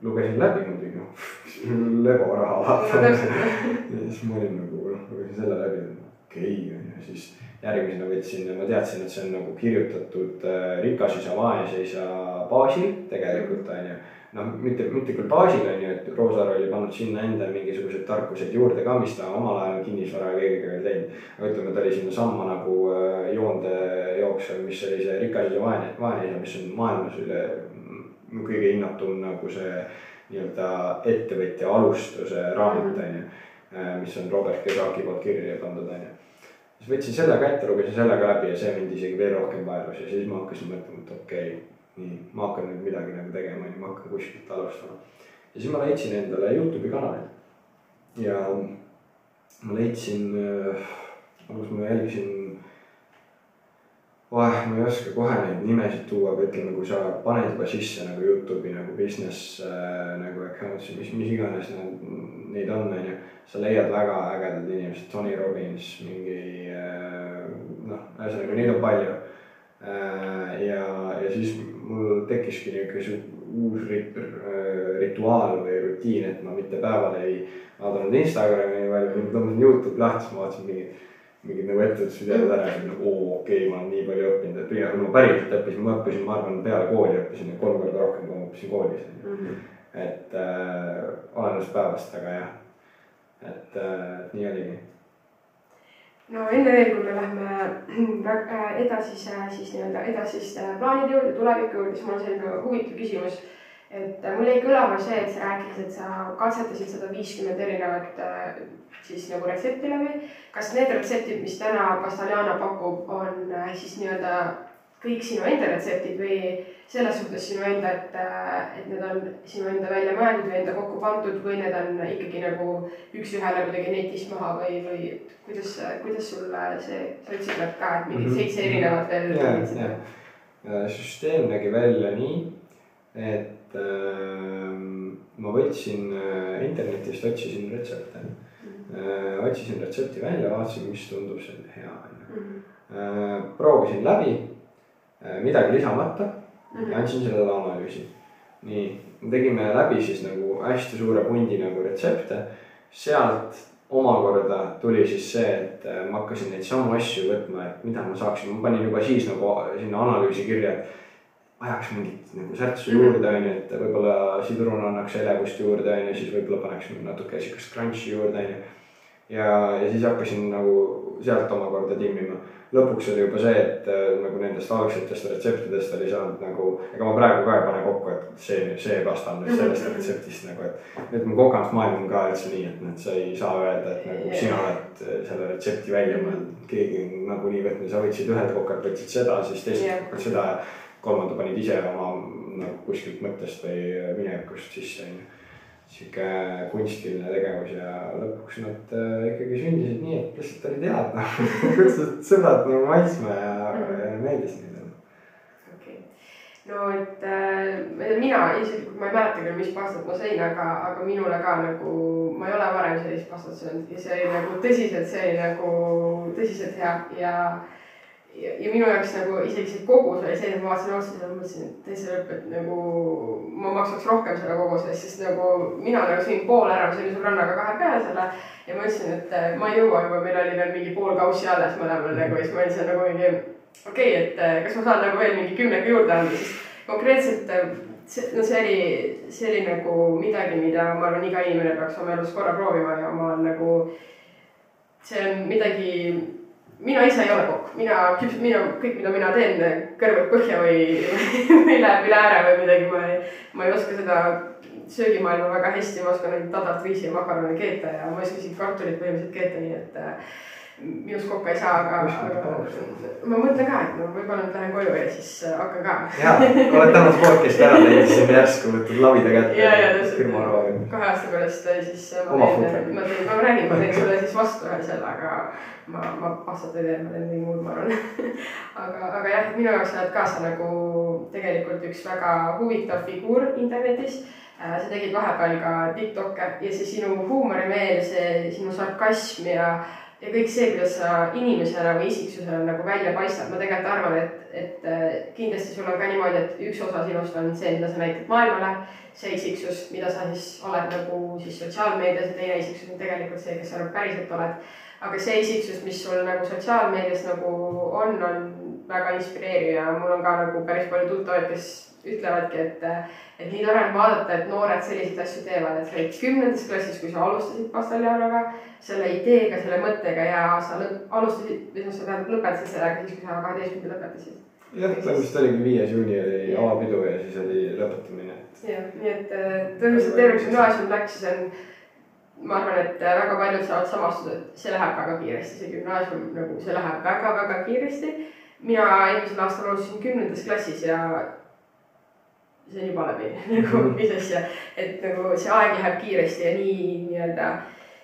lugesin läbi muidugi, noh, leboraha vaata. ja siis ma olin nagu, noh, lugesin selle läbi, okei okay, onju, siis järgmisena võtsin, ma teadsin, et see on nagu kirjutatud äh, rikas isa, vaese isa baasil tegelikult onju noh, mitte, mitte küll baasil on ju, et Roosaar oli pannud sinna endale mingisuguseid tarkuseid juurde ka, mis ta omal ajal kinnisvara kõigega oli teinud. aga ütleme, ta oli sinna samma nagu äh, joonde jooksev, mis oli see rikas ja vaene, vaene isa, mis on maailmas üle kõige hinnatum nagu see nii-öelda ettevõtja alustuse raamat on ju. Äh, mis on Robert Kiyosaki poolt kirja pandud on ju siis võtsin selle ka ette, lugesin selle ka läbi ja see mind isegi veel rohkem vaevas ja siis ma hakkasin mõtlema, et okei okay, nii, ma hakkan nüüd midagi nagu tegema, onju, ma hakkan kuskilt alustama. ja siis ma leidsin endale Youtube'i kanali. ja ma leidsin äh,, alguses ma jälgisin, oh, ma ei oska kohe neid nimesid tuua, aga ütleme, kui sa paned juba sisse nagu Youtube'i nagu business äh, nagu accounts'i, mis, mis iganes need, neid on, onju. sa leiad väga ägedad inimesed, Tony Robbins, mingi äh, noh, ühesõnaga neid on palju. Ja, ja siis mul tekkiski niisugune uus rit, äh, rituaal või rutiin, et ma mitte päeval ei vaadanud Instagrami, vaid tõmbasin Youtube lahti, siis ma vaatasin mingid, mingid nagu ettevõtlusvideod ära ja nagu oo, okei okay,, ma olen nii palju õppinud, et pigem ma päriselt õppisin, ma õppisin, ma arvan, peale kooli õppisin kolm korda rohkem, kui ma õppisin koolis mm. -hmm. et äh, olenes päevast, aga jah, et äh, nii oligi no enne veel, kui me lähme äh, edasise siis nii-öelda edasiste plaanide juurde, tuleviku juurde, siis mul on selline huvitav küsimus. et äh, mul jäi kõlama see, et sa rääkisid, et sa katsetasid sada viiskümmend erinevat äh, siis nagu retsepti läbi. kas need retseptid, mis täna Castellana pakub, on siis nii-öelda kõik sinu enda retseptid või selles suhtes sinu enda, et, et need on sinu enda välja mõeldud või enda kokku pandud või need on ikkagi nagu üks-ühele kuidagi netist maha või, või kuidas, kuidas sul see, sa ütlesid ka, et mingid mhm. seitse erinevat veel. süsteem nägi välja nii, et äh, ma võtsin äh, internetist, otsisin retsepte mm. -hmm. Äh, otsisin retsepti välja, vaatasin, mis tundub selline hea onju. Mhm. Äh, proovisin läbi Äh, midagi lisamata mm -hmm. ja andsin sellele analüüsi. nii, tegime läbi siis nagu hästi suure pundi nagu retsepte. sealt omakorda tuli siis see, et äh, ma hakkasin neid samu asju võtma, et mida ma saaksin, ma panin juba siis nagu sinna analüüsi kirja, et ajaks mingit nagu särtsu mhm. juurde, onju, et võib-olla sidrun annaks elevust juurde, onju, siis võib-olla paneks natuke siukest crunch'i juurde, onju. Ja, ja siis hakkasin nagu sealt omakorda timmima lõpuks oli juba see, et äh, nagu nendest algsetest retseptidest oli saanud nagu, ega ma praegu ka ei pane kokku, et see, see pasta on nüüd sellest mhm. retseptist nagu, et. nüüd mu kogemusmaailm on ka üldse nii, et noh, sa ei saa öelda, et nagu sina oled äh, selle retsepti välja mõelnud, keegi nagunii võtnud, sa võtsid ühelt kokalt võtsid seda, siis teiselt kokalt seda ja kolmanda panid ise oma nagu kuskilt mõttest või minevikust sisse onju sihuke kunstiline tegevus ja lõpuks nad äh, ikkagi sündisid nii, et lihtsalt olid head noh kutsusid sõbrad nagu maitsma ja, ja meeldis neile. okei okay., no et äh, mina isiklikult, ma ei mäleta küll, mis pastat ma sõin, aga, aga minule ka nagu, ma ei ole varem sellist pastat söönud ja see oli nagu tõsiselt, see oli nagu tõsiselt hea ja ja, ja minu jaoks nagu isegi see kogus oli see, et ma vaatasin otsa ja mõtlesin, et teise lõpp, et nagu ma maksaks rohkem selle koguse eest, sest nagu mina nagu sõin pool ära, sõin sõbrannaga kahe peale selle. ja ma ütlesin, et äh, ma ei jõua juba, meil oli veel mingi pool kaussi alles mõlemal nagu ja siis ma olin seal nagu mingi. okei okay,, et äh, kas ma saan nagu veel mingi kümnega juurde anda, siis konkreetselt äh, see, no see oli, see oli nagu midagi, mida ma arvan, iga inimene peaks oma elus korra proovima ja ma olen nagu. see on midagi mina ise ei ole kokk, mina, mina, kõik, mida mina teen, kõrvad põhja või, või läheb üle ääre või midagi, ma ei, ma ei oska seda söögimaailma väga hästi, ma oskan ainult tadat, riisi ja makarone keeta ja ma oskasin kartulit põhimõtteliselt keeta, nii et minust kokku ei saa, aga, ma mõtlen ka, et no võib-olla nüüd lähen koju ja siis äh, hakkan ka. ja, oled tänase podcast'i ära teinud, siis järsku võtad lavida kätte ja, ja täpselt kahe aasta pärast äh, siis äh, ma teen, ma teen, ma räägin, ma teen sulle siis vastu ühe selle, aga ma, ma pastat ei tee, ma teen midagi muud, ma arvan. aga, aga jah, minu jaoks oled ka sa nagu tegelikult üks väga huvitav figuur internetis. sa tegid vahepeal ka Tiktok'e ja see sinu huumorimeel, see sinu sarkasm ja, ja kõik see, kuidas sa inimesena või isiksusena nagu välja paistad, ma tegelikult arvan, et, et äh, kindlasti sul on ka niimoodi, et üks osa sinust on see, mida sa näitad maailmale see isiksus, mida sa siis oled nagu siis sotsiaalmeedias ja teine isiksus on tegelikult see, kes sa nagu päriselt oled. aga see isiksus, mis sul nagu sotsiaalmeedias nagu on, on väga inspireeriv ja mul on ka nagu päris palju tuttavaid, kes ütlevadki, et, et nii tore on vaadata, et noored selliseid asju teevad, et sa olid kümnendas klassis, kui sa alustasid Pastaljanoga selle ideega, selle mõttega ja sa alustasid, või noh, sa tähendab lõpetasid sellega siis, kui sa kaheteistkümnenda lõpetasid. jah, vist oligi viies juuni oli avapidu ja siis oli lõpetamine. jah, nii et äh, tõenäoliselt terve gümnaasium läks, see on, ma arvan, et äh, väga paljud saavad samastuda, et see läheb väga kiiresti, see gümnaasium nagu, see läheb väga-väga kiiresti. mina eelmisel aastal alustasin kümnendas klassis ja see on juba läbi nagu mis asja, et nagu see aeg läheb kiiresti ja nii nii-öelda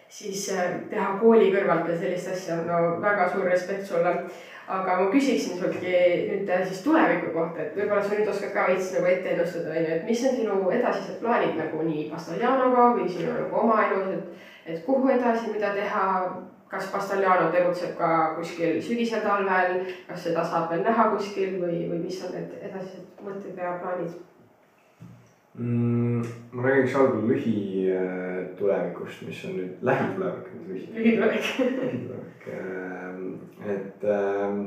siis äh, teha kooli kõrvalt veel sellist asja, no väga suur respekt sulle. Aga ma küsiksin sultki nüüd äh, siis tuleviku kohta, et võib-olla sa nüüd oskad ka veits nagu ette ennustada, onju, et mis on sinu edasised plaanid nagu nii Pastaljanoga või sinu nagu oma elus, et, et kuhu edasi, mida teha, kas Pastaljano tegutseb ka kuskil sügisel-talvel, kas seda saab veel näha kuskil või, või mis on need edasised mõtted ja plaanid? mm,. ma räägiks algul lühitulevikust, mis on nüüd lähitulevik, lühi. lühitulevik. lühitulevik, et ähm,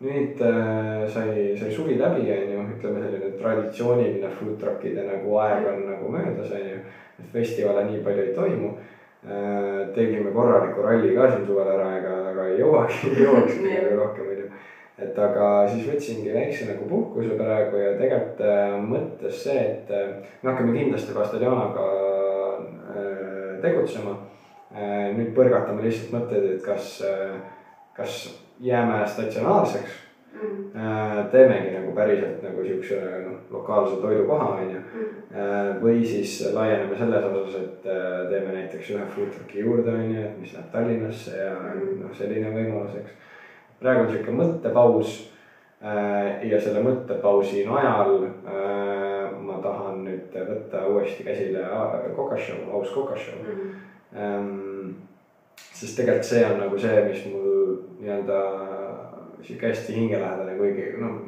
nüüd äh, sai, sai suvi läbi, on ju, ütleme selline traditsiooniline food truck'ide nagu aeg on nagu möödas, on ju. et festivale nii palju ei toimu äh,. tegime korraliku ralli ka siin suvel ära, ega, ega ei jõuagi, ei jõuakski rohkem, ju et aga siis võtsingi väikse nagu puhkuse praegu ja tegelikult äh, mõttes see, et äh, me hakkame kindlasti Castellanoga äh, tegutsema. Nüüd põrgatame lihtsalt mõtteid, et kas kas jääme statsionaarseks. Äh,, teemegi nagu päriselt nagu siukse noh, lokaalse toidukoha on ju. või siis laieneme selles osas, et teeme näiteks ühe food truck'i juurde on ju, et mis läheb Tallinnasse ja noh, selline võimalus, eks praegu on sihuke mõttepaus äh, ja selle mõttepausi najal äh, ma tahan nüüd võtta uuesti käsile kokashow, aus kokashow ähm,. sest tegelikult see on nagu see, mis mul nii-öelda sihuke hästi hingelähedane, kuigi noh.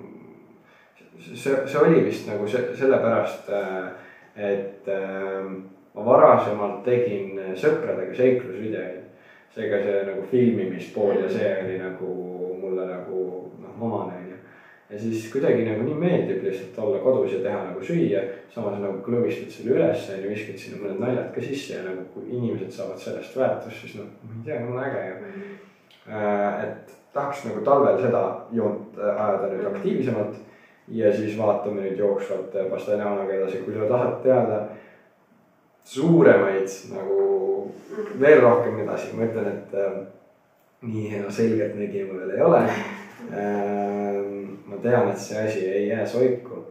see, see oli vist nagu see sellepärast, et äh, ma varasemalt tegin sõpradega seiklusvideoid. seega see nagu filmimispool ja see oli nagu mulle nagu noh, omane onju. ja siis kuidagi nagu nii meeldib lihtsalt olla kodus ja teha nagu süüa, samas nagu klõbistad selle üles onju, viskad sinna mõned naljad ka sisse ja nagu kui inimesed saavad sellest väärtust, siis noh, ma ei tea, on äge ju. et tahaks nagu talvel seda joont ajada nüüd aktiivsemalt ja siis vaatame nüüd jooksvalt Pastaljanoga edasi, kui sa tahad teada suuremaid nagu veel rohkem edasi, ma ütlen, et äh, nii hea selgeltnägija ma veel ei ole äh,. ma tean, et see asi ei jää soiku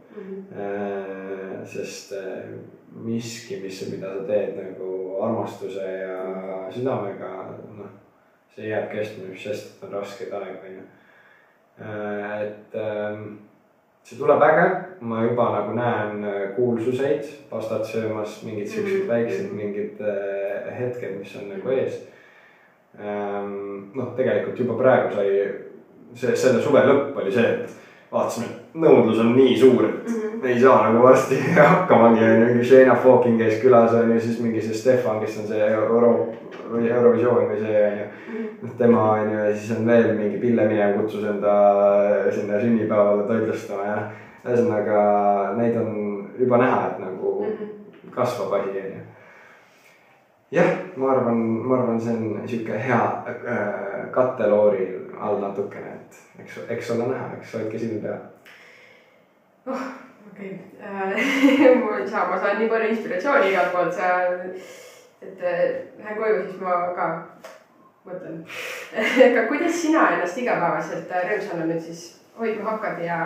äh,, sest äh, miski, mis, mida sa teed nagu armastuse ja südamega, noh, see jääb kestma, mis sest, et on rasked aeg, onju. et ähm, see tuleb äge, ma juba nagu näen kuulsuseid pastat söömas, mingid siuksed väiksed mingid äh, hetked, mis on nagu ees ähm,. noh, tegelikult juba praegu sai see, selle suve lõpp oli see, et vaatasime, et nõudlus on nii suur, et ei saa nagu varsti hakkamagi, onju, mingi Shayna Falking käis külas, onju, siis mingi see Stefan, kes on see Euro, või Eurovisioon või see, onju. noh, tema onju ja siis on veel mingi Pille Minev kutsus enda sinna sünnipäevale toitlustama ja ühesõnaga neid on juba näha, et nagu kasvab asi, onju. jah, ma arvan, ma arvan, see on sihuke hea äh, katteloori all natukene, et eks, eks ole näha, eks hoidke silm peal. okei, ma ei saa, ma saan nii palju inspiratsiooni igalt poolt, sa, et äh, lähen koju, siis ma ka mõtlen. Aga kuidas sina ennast igapäevaselt äh, rõõmsana nüüd siis hoidma hakkad ja,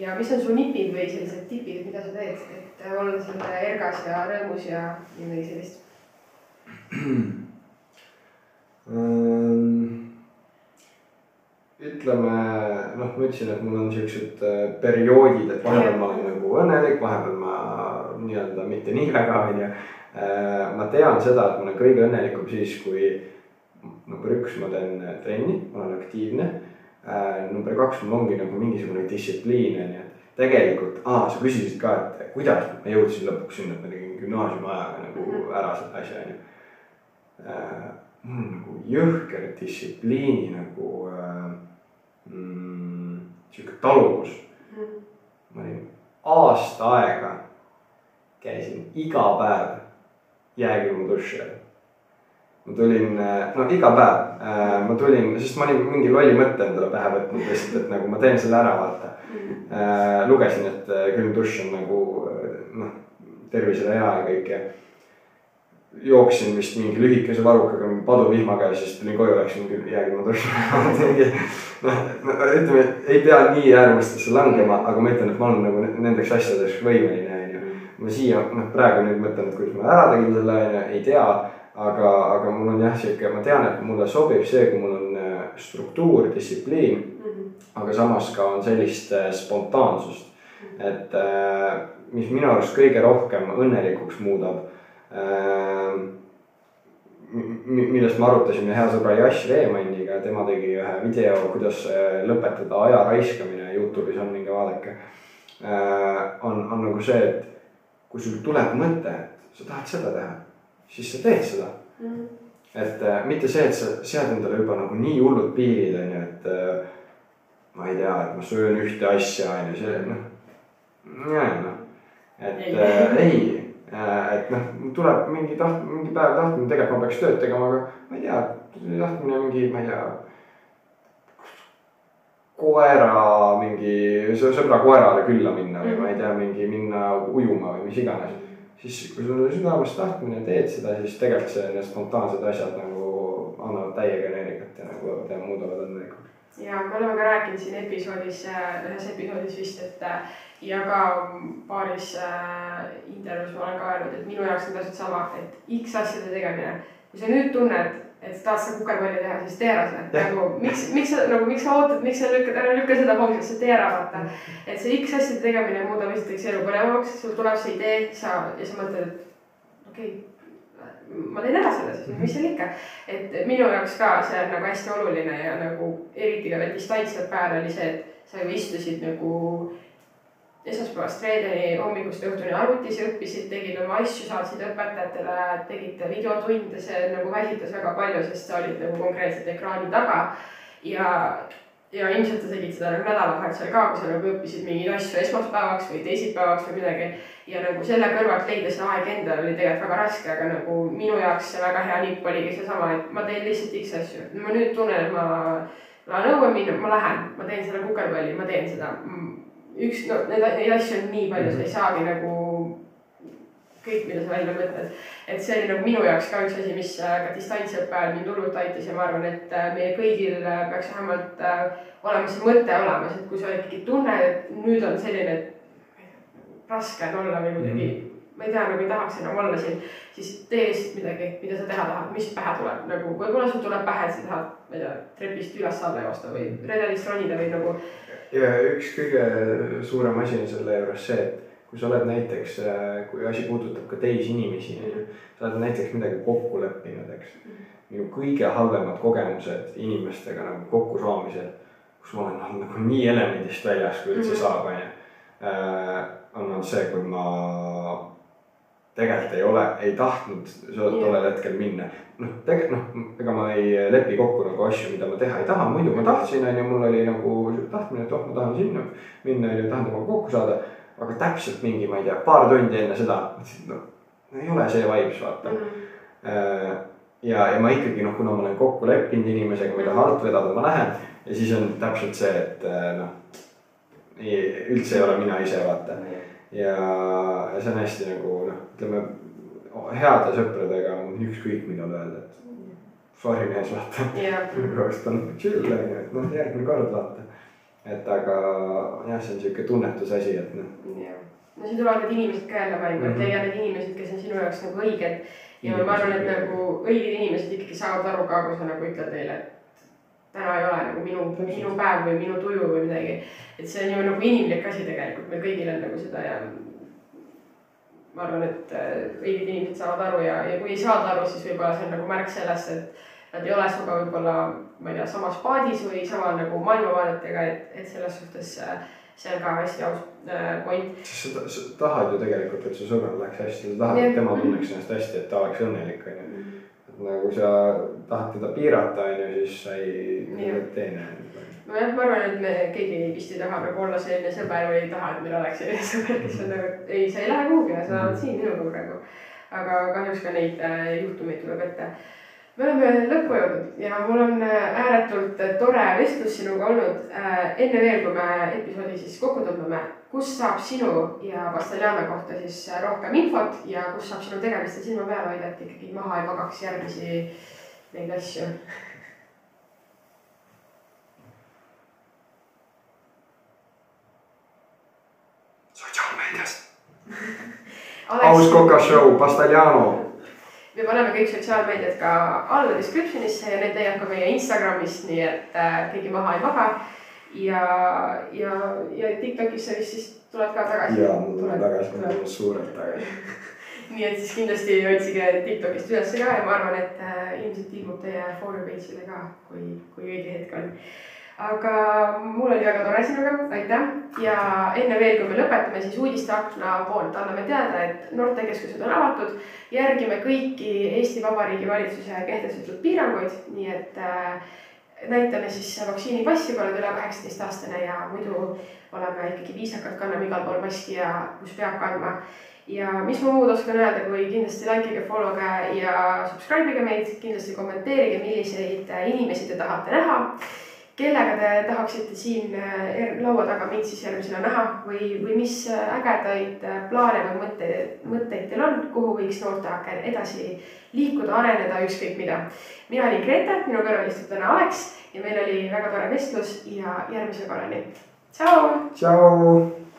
ja mis on su nipid või sellised tipid, mida sa teed, et äh, olla selline ergas ja rõõmus ja midagi sellist ütleme, noh, ma ütlesin, et mul on siuksed äh, perioodid, et vahepeal ma olen nagu õnnelik, vahepeal ma nii-öelda mitte nii väga, onju. Äh, ma tean seda, et ma olen kõige õnnelikum siis, kui number üks, ma teen äh, trenni, ma olen aktiivne. number kaks, mul ongi nagu mingisugune distsipliin, onju. tegelikult, aa, sa küsisid ka, et kuidas ma jõudsin lõpuks sinna, et ma tegin gümnaasiumi ajaga nagu mhm. ära selle asja, onju. Mul on nagu jõhker distsipliini nagu äh, mm, sihuke taluvus. Mm.. ma olin aasta aega, käisin iga päev jääkülma duši all. ma tulin, no iga päev äh, ma tulin, sest ma olin mingi lolli mõtte endale pähe võtnud lihtsalt, et nagu ma teen selle ära, vaata. Mm.. Äh, lugesin, et äh, külm dušš on nagu noh, tervisele hea ja kõik ja jooksin vist mingi lühikese varrukaga mingi paduvihmaga ja siis tulin koju, läksin jääkülma duši noh, ütleme, ei pea nii äärmustesse langema, aga ma ütlen, et ma olen nagu nendeks asjadeks võimeline, onju. ma siia, noh, praegu nüüd mõtlen, et kuidas ma ära tegin selle, onju, ei tea. aga, aga mul on jah, sihuke, ma tean, et mulle sobib see, kui mul on äh, struktuur, distsipliin mm. -hmm. aga samas ka on sellist äh, spontaansust, et äh, mis minu arust kõige rohkem õnnelikuks muudab millest me arutasime hea sõbra Jash Reemanniga, tema tegi ühe video, kuidas lõpetada aja raiskamine, Youtube'is on, minge vaadake. Äh, on, on nagu see, et kui sul tuleb mõte, et sa tahad seda teha, siis sa teed seda mm. et äh, mitte see, et sa sead endale juba nagu nii hullud piirid, on ju, et äh, ma ei tea, et ma söön ühte asja, on ju, see noh, noh, et ei, et noh, tuleb mingi taht-, mingi päev tahtmine, tegelikult ma peaks tööd tegema, aga ma ei tea, tahtmine mingi, ma ei tea. koera mingi sõbra koerale külla minna või ma ei tea, mingi minna ujuma või mis iganes. siis kui sul on südames tahtmine, teed seda, siis tegelikult see, need spontaansed asjad nagu annavad täiega energiat ja nagu muudavad õnnelikuks ja me oleme ka rääkinud siin episoodis, ühes episoodis vist, et ja ka paaris äh, intervjuus ma olen ka öelnud, et minu jaoks on täpselt sama, et X asjade tegemine. kui sa nüüd tunned, et sa tahad seda kukerpalli teha, siis tee ära see. nagu miks, miks sa nagu, miks sa ootad, miks sa lükkad, ära lükka seda homsesse, tee ära vaata. et see X asjade tegemine muudab esiteks elu põnevamaks, sul tuleb see idee, sa ja sa mõtled, et okei okay, ma teen ära selle siis, mis seal ikka. et minu jaoks ka see on nagu hästi oluline ja nagu eriti ka veel distantsõppe ajal oli see, et sa ju istusid nagu esmaspäevast reedeni hommikust õhtuni arvutis ja õppisid, tegid oma asju, saatsid õpetajatele, tegid videotunde, see nagu väsitas väga palju, sest sa olid nagu konkreetselt ekraani taga. ja, ja ilmselt sa tegid seda nagu nädalavahetusel ka, kui sa nagu õppisid mingeid asju esmaspäevaks või teisipäevaks või midagi. ja nagu selle kõrvalt leida see aeg endal oli tegelikult väga raske, aga nagu minu jaoks see väga hea nipp oligi seesama, et ma teen lihtsalt X asju, ma nüüd tunnen, et ma lähen õue minna, ma lähen, ma teen selle kukerpalli, ma teen seda üks, no need, neid asju on nii palju, sa ei saagi nagu kõik, mida sa välja mõtled. et see oli nagu minu jaoks ka üks asi, mis äh, ka distantsõppe ajal mind hullult aitas ja ma arvan, et äh, meie kõigil äh, peaks vähemalt olema see mõte olemas, et kui sa ikkagi tunned, et nüüd on selline, et raske on olla või kuidagi mm, -hmm. ma ei tea, nagu ei tahaks enam olla siin, siis tee lihtsalt midagi, mida sa teha tahad, mis pähe tuleb, nagu võib-olla sul tuleb pähe, et sa tahad, ma ei tea, trepist üles-alla joosta või redelist ronida või nagu ja üks kõige suurem asi on selle juures see, et kui sa oled näiteks, äh, kui asi puudutab ka teisi inimesi, on ju. sa oled näiteks midagi kokku leppinud, eks. minu kõige halvemad kogemused inimestega nagu kokkusaamisel, kus ma olen olnud nagu nii elemendist väljas, kui üldse mhm. saab, on ju. Äh, on olnud see, kui ma tegelikult ei ole, ei tahtnud tollel hetkel minna. noh, tegelikult noh, ega ma ei lepi kokku nagu asju, mida ma teha ei taha, muidu ma tahtsin, on ju, mul oli nagu tahtmine, et oh, ma tahan sinna minna, on ju, tahan temaga kokku saada. Aga täpselt mingi, ma ei tea, paar tundi enne seda, mõtlesin, et noh, ei ole see vibes, vaata mm. -hmm. ja, ja ma ikkagi noh, kuna ma olen kokku leppinud inimesega, mida alt vedada, ma lähen ja siis on täpselt see, et äh, noh, üldse ei ole mina ise, vaata mm. -hmm ja, ja see on hästi nagu noh, ütleme heade sõpradega on ükskõik, mida öelda, et sorry mees vaata. jah, koos on chill on ju, et noh, järgmine kord vaata. Et aga jah, see on sihuke tunnetuse asi, et noh. no siin tulevad need inimesed ka jälle mängu, et Mhm. leia need inimesed, kes on sinu jaoks nagu õiged. ja ma arvan, et nagu õiged inimesed ikkagi saavad aru ka, kui sa nagu ütled neile, et täna ei ole nagu minu, minu päev või minu tuju või midagi. et see on ju nagu inimlik asi tegelikult, meil kõigil on nagu seda ja ma arvan, et äh, õiged inimesed saavad aru ja, ja kui ei saada aru, siis võib-olla see on nagu märk sellest, et nad ei ole sinuga võib-olla, ma ei tea, samas paadis või sama nagu maailmavaadetega, et, et selles suhtes äh, see on ka hästi aus äh, point. sest sa, sa tahad ju tegelikult, et su sõbral läheks hästi, sa tahad, et tema tunneks ennast hästi, et ta oleks õnnelik, on ju. et nagu sa tahad teda piirata, on ju, siis sa ei Jah. tee nii. nojah, ma arvan, et me keegi vist ei taha nagu olla selline sõber või ei taha, et meil oleks selline sõber, kes on nagu, ei, sa ei lähe kuhugi, sa oled siin minuga praegu. aga kahjuks ka neid äh, juhtumeid tuleb ette. Me oleme lõppu jõudnud ja mul on äh, ääretult äh, tore vestlus sinuga olnud. enne veel, kui me episoodi siis kokku tõmbame, kus saab sinu ja Pastaljana kohta siis äh, rohkem infot ja kus saab sinu tegemistel silma peal hoida, et ikkagi maha ei magaks järgmisi neid asju sotsiaalmeedias. Aus Coca Show, Pastagliano. Me paneme kõik sotsiaalmeediad ka alla description'isse ja need leiab ka meie Instagramist, nii et äh, keegi maha ei maga. ja, ja, ja Tiktokisse vist siis tuled ka tagasi. ja mul tuleb tagasi, mul tuleb suurelt tagasi. nii et siis kindlasti otsige Tiktokist üles ka ja ma arvan, et äh, ilmselt ilmub teie page'ile ka, kui, kui õige hetk on. Aga mul oli väga tore sinuga, aitäh! Ja enne veel, kui me lõpetame, siis uudisteakna poolt anname teada, et noortekeskused on avatud. järgime kõiki Eesti Vabariigi valitsuse kehtestatud piiranguid, nii et äh, näitame siis vaktsiinipassi, kui oled üle kaheksateist aastane ja muidu oleme ikkagi viisakad, kanname igal pool maski ja kus peab kandma. Ja mis ma muud oskan öelda, kui kindlasti likeige, follow ge ja subscribe ige meid, kindlasti kommenteerige, milliseid inimesi te tahate näha. Kellega te tahaksite siin äh, laua taga mind siis järgmisena näha või, või mis äh, ägedaid äh, plaane või mõtteid, mõtteid teil on, kuhu võiks noorteaken edasi liikuda, areneda, ükskõik mida. mina olin Grete, minu kõrval istub täna Alex ja meil oli väga tore vestlus ja järgmise korrani. tšau. tšau.